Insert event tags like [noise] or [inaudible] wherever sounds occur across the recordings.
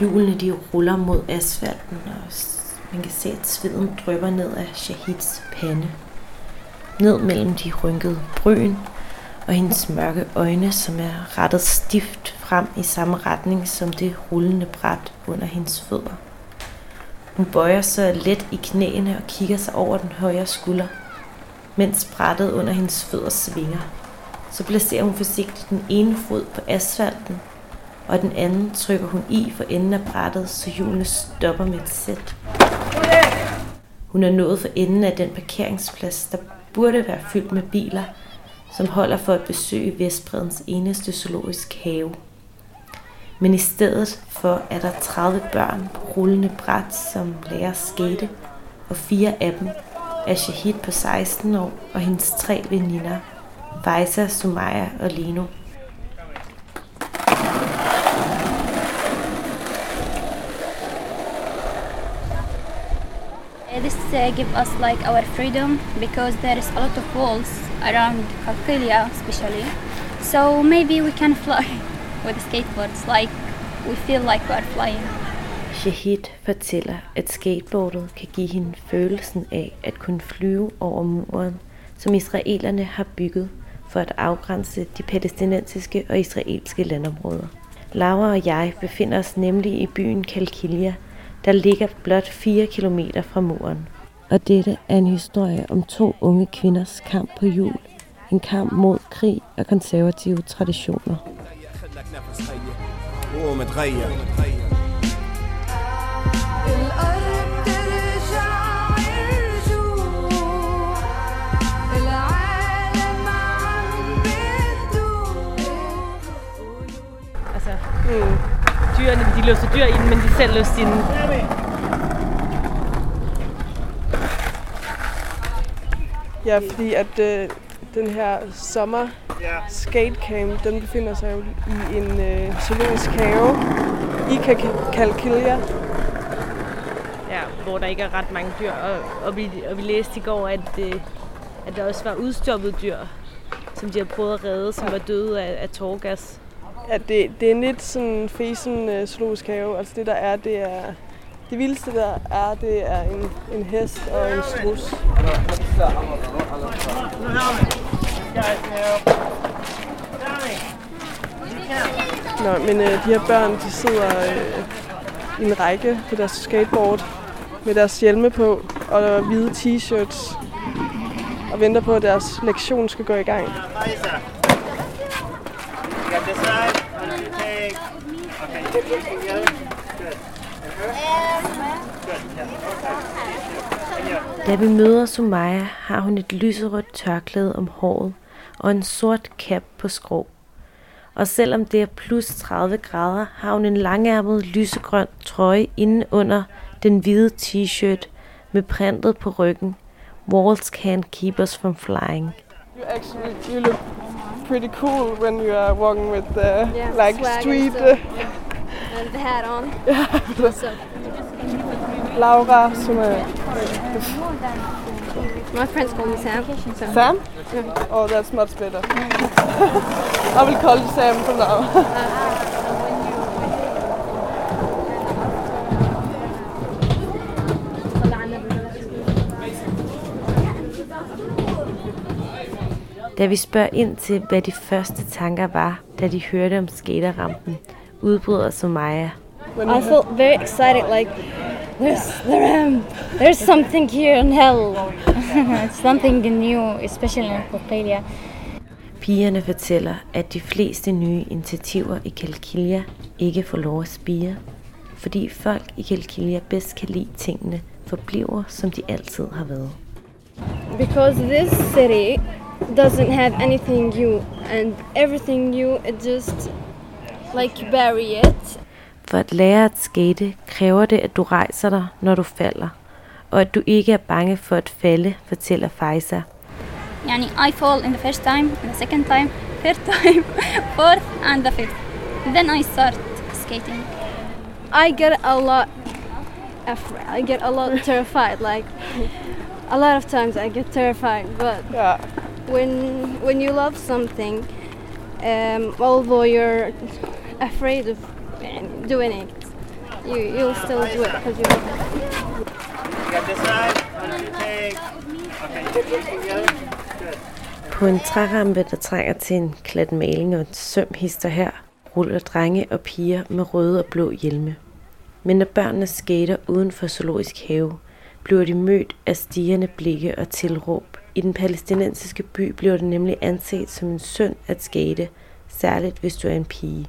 Hjulene de ruller mod asfalten, og man kan se, at sveden drypper ned af Shahids pande. Ned mellem de rynkede bryn og hendes mørke øjne, som er rettet stift frem i samme retning som det rullende bræt under hendes fødder. Hun bøjer sig let i knæene og kigger sig over den højre skulder, mens brættet under hendes fødder svinger. Så placerer hun forsigtigt den ene fod på asfalten, og den anden trykker hun i for enden af brættet, så hjulene stopper med et sæt. Hun er nået for enden af den parkeringsplads, der burde være fyldt med biler, som holder for at besøge Vestbredens eneste zoologisk have. Men i stedet for er der 30 børn på rullende bræt, som lærer skate, og fire af dem er Shahid på 16 år og hendes tre veninder, Faisa, Sumaya og Lino. This uh, give us like our freedom because there is a lot of walls around Kalkilia especially. So maybe we can fly [laughs] with skateboards like we feel like we are flying. Shahid fortæller, at skateboardet kan give hende følelsen af at kunne flyve over muren, som israelerne har bygget for at afgrænse de palæstinensiske og israelske landområder. Laura og jeg befinder os nemlig i byen Kalkilia, der ligger blot 4 km fra muren. Og dette er en historie om to unge kvinders kamp på jul. En kamp mod krig og konservative traditioner. Altså, mm. dyrene, de låser dyr ind, men de selv låser sine Ja, fordi at øh, den her sommer skatecamp, den befinder sig jo i en øh, zoologisk have i Ka- Kalkilia. Ja, hvor der ikke er ret mange dyr. Og, og, vi, og vi læste i går, at, øh, at der også var udstoppede dyr, som de har prøvet at redde, som var døde af, af tårgas. Ja, det, det er en lidt sådan fesen øh, zoologisk have. Altså det der er, det er... Det vildeste der er, det er en, en hest og en strus. Nå, men øh, de her børn, de sidder øh, i en række på deres skateboard med deres hjelme på og hvide t-shirts og venter på, at deres lektion skal gå i gang. Da vi møder Sumaya, har hun et lyserødt tørklæde om håret og en sort cap på skrå. Og selvom det er plus 30 grader, har hun en langærmet lysegrøn trøje inde under den hvide t-shirt med printet på ryggen. Walls can't keep us from flying. You actually you look pretty cool when you are walking with the Yeah, like street. Uh, [laughs] And the hat on. so, Laura, som er my friends call me Sam. So. Sam. Oh, that's much better. I will call you Sam for now. Da vi spørger ind til, hvad de første tanker var, da de hørte om skaterrampen, udbryder Sumaya. I felt very excited, like there's there, um, there's something here in hell. [laughs] it's something new, especially in Copelia. Pigerne fortæller, at de fleste nye initiativer i Kalkilia ikke får lov at spire, fordi folk i Kalkilia bedst kan lide tingene forbliver, som de altid har været. Because this city doesn't have anything new, and everything new, it just like bury it. For at lære at skate, kræver det, at du rejser dig, når du falder, og at du ikke er bange for at falde, fortæller Faisa. Yani, I fall in the first time, in the second time, [laughs] third time, [laughs] fourth and the fifth. Then I start skating. I get a lot afraid. I get a lot terrified. Like a lot of times I get terrified, but yeah. when when you love something, um, although you're afraid of doing it, you you'll still do it because you love it. Got this side. You. På en trærampe, der trænger til en klat maling og en søm hister her, ruller drenge og piger med røde og blå hjelme. Men når børnene skater uden for zoologisk have, bliver de mødt af stigende blikke og tilråb. I den palæstinensiske by bliver det nemlig anset som en synd at skate, særligt hvis du er en pige.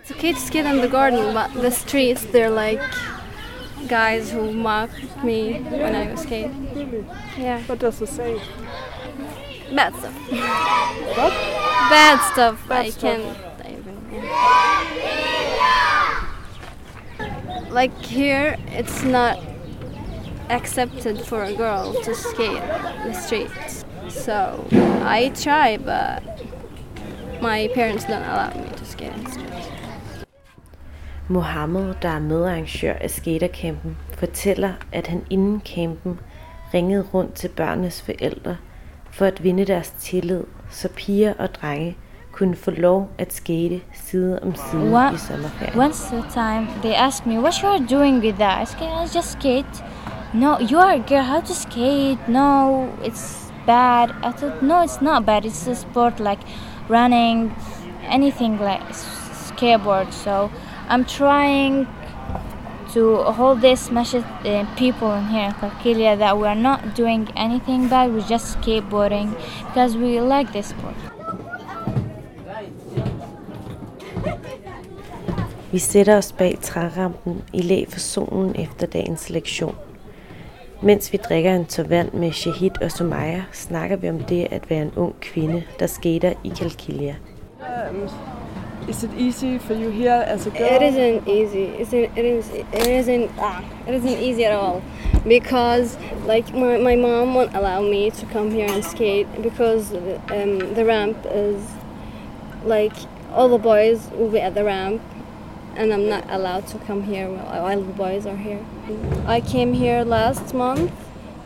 It's okay to skate in the garden, but the streets they're like guys who mock me when I was skate. Yeah, What does it say? bad stuff. What? Bad stuff. Bad I stuff. can't even. Like here, it's not accepted for a girl to skate the streets. So I try, but my parents don't allow me to skate the streets. Mohammed, der er medarrangør af skatercampen, fortæller, at han inden campen ringede rundt til børnenes forældre for at vinde deres tillid, så piger og drenge kunne få lov at skate side om side What? i sommerferien. Once the time they asked me what you are doing with that. I said, I just skate. No, you are a girl. How to skate? No, it's bad. I thought no, it's not bad. It's a sport like running, anything like skateboard. So I'm trying to hold this message uh, people in here in Kalkilia that we are not doing anything bad. We're just skateboarding because we like this sport. Vi sætter os bag trærampen i læ for solen efter dagens lektion. Mens vi drikker en tår vand med Shahid og Sumaya, snakker vi om det at være en ung kvinde, der skater i Kalkilia. Um, is it easy for you here as a girl? It isn't easy. It's it is it isn't ah, it isn't easy at all because like my, my mom won't allow me to come here and skate because um, the ramp is like all the boys will be at the ramp and I'm not allowed to come here while while the boys are here. I came here last month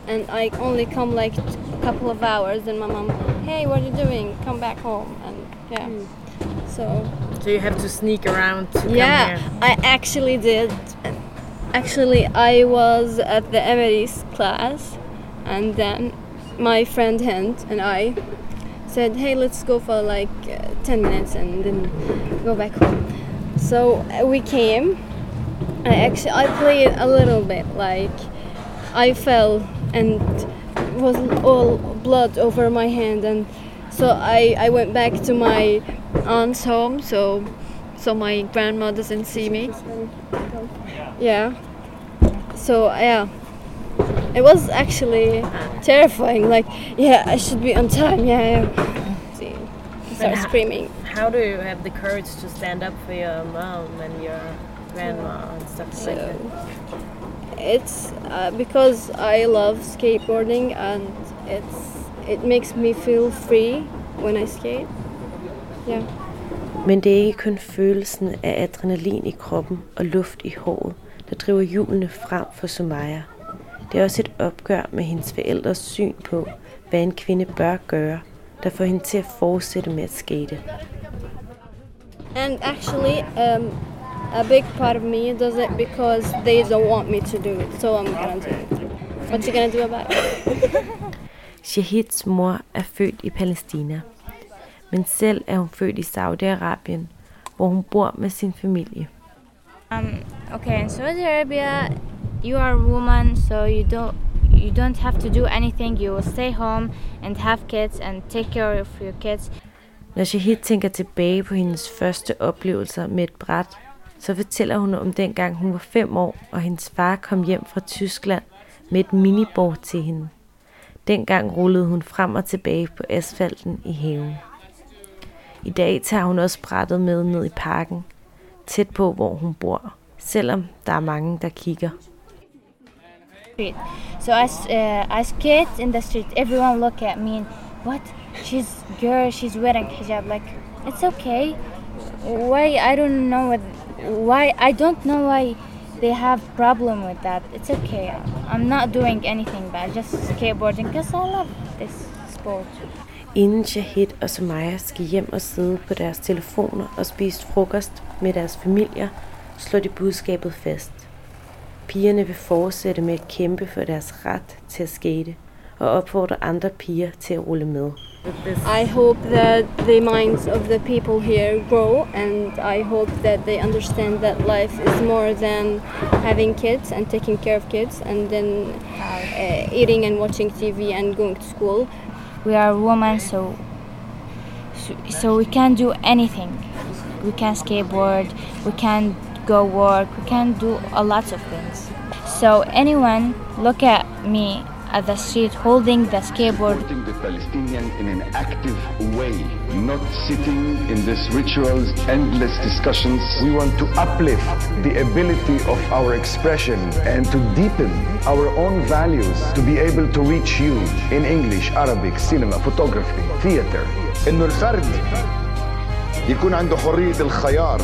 and I only come like a couple of hours and my mom, hey, what are you doing? Come back home and yeah. So So you have to sneak around to yeah, here. I actually did. Actually, I was at the Emery's class, and then my friend Hent and I said, "Hey, let's go for like uh, ten minutes and then go back home." So uh, we came. I actually I played a little bit. Like I fell and was all blood over my hand, and so I I went back to my aunt's home. So so my grandma doesn't see me. Yeah. So yeah, it was actually terrifying. Like yeah, I should be on time. Yeah, yeah. See, start screaming. How do you have the courage to stand up for your mom and your grandma and stuff like that? It's uh, because I love skateboarding and it's it makes me feel free when I skate. Yeah. Men det er ikke kun følelsen af adrenalin i kroppen og luft i håret, der driver hjulene frem for Sumaya. Det er også et opgør med hendes forældres syn på, hvad en kvinde bør gøre, der får hende til at fortsætte med at skate. And actually, um, a big part of me does it because they don't want me to do it, so I'm gonna do it. What you gonna do about it? [laughs] Shahids mor er født i Palæstina, men selv er hun født i Saudi-Arabien, hvor hun bor med sin familie. Um, okay, in Saudi Arabia, you are a woman, so you don't you don't have to do anything. You will stay home and have kids and take care of your kids. Når Shahid tænker tilbage på hendes første oplevelser med et bræt, så fortæller hun om dengang hun var fem år, og hendes far kom hjem fra Tyskland med et miniboard til hende. Dengang rullede hun frem og tilbage på asfalten i haven. I dag tager hun også brættet med ned i parken, tæt på hvor hun bor, selvom der er mange, der kigger. So I, uh, I skate in the street. Everyone look at me and what? She's girl. She's wearing hijab. Like it's okay. Why I don't know what, why I don't know why they have problem with that. It's okay. I'm not doing anything bad. Just skateboarding because I love this sport. Inden Shahid og Sumaya skal hjem og sidde på deres telefoner og spise frokost med deres familier, slår de budskabet fast. Pigerne vil fortsætte med at kæmpe for deres ret til at skate og opfordre andre piger til at rulle med. I hope that the minds of the people here grow, and I hope that they understand that life is more than having kids and taking care of kids, and then uh, eating and watching TV and going to school. We are women, so so, so we can do anything. We can skateboard. We can go work. We can do a lot of things. So anyone look at me at the street holding the skateboard supporting the Palestinians in an active way, not sitting in these rituals, endless discussions. We want to uplift the ability of our expression and to deepen our own values to be able to reach you in English, Arabic, cinema, photography, theater. انه الفرد يكون عنده حريه الخيار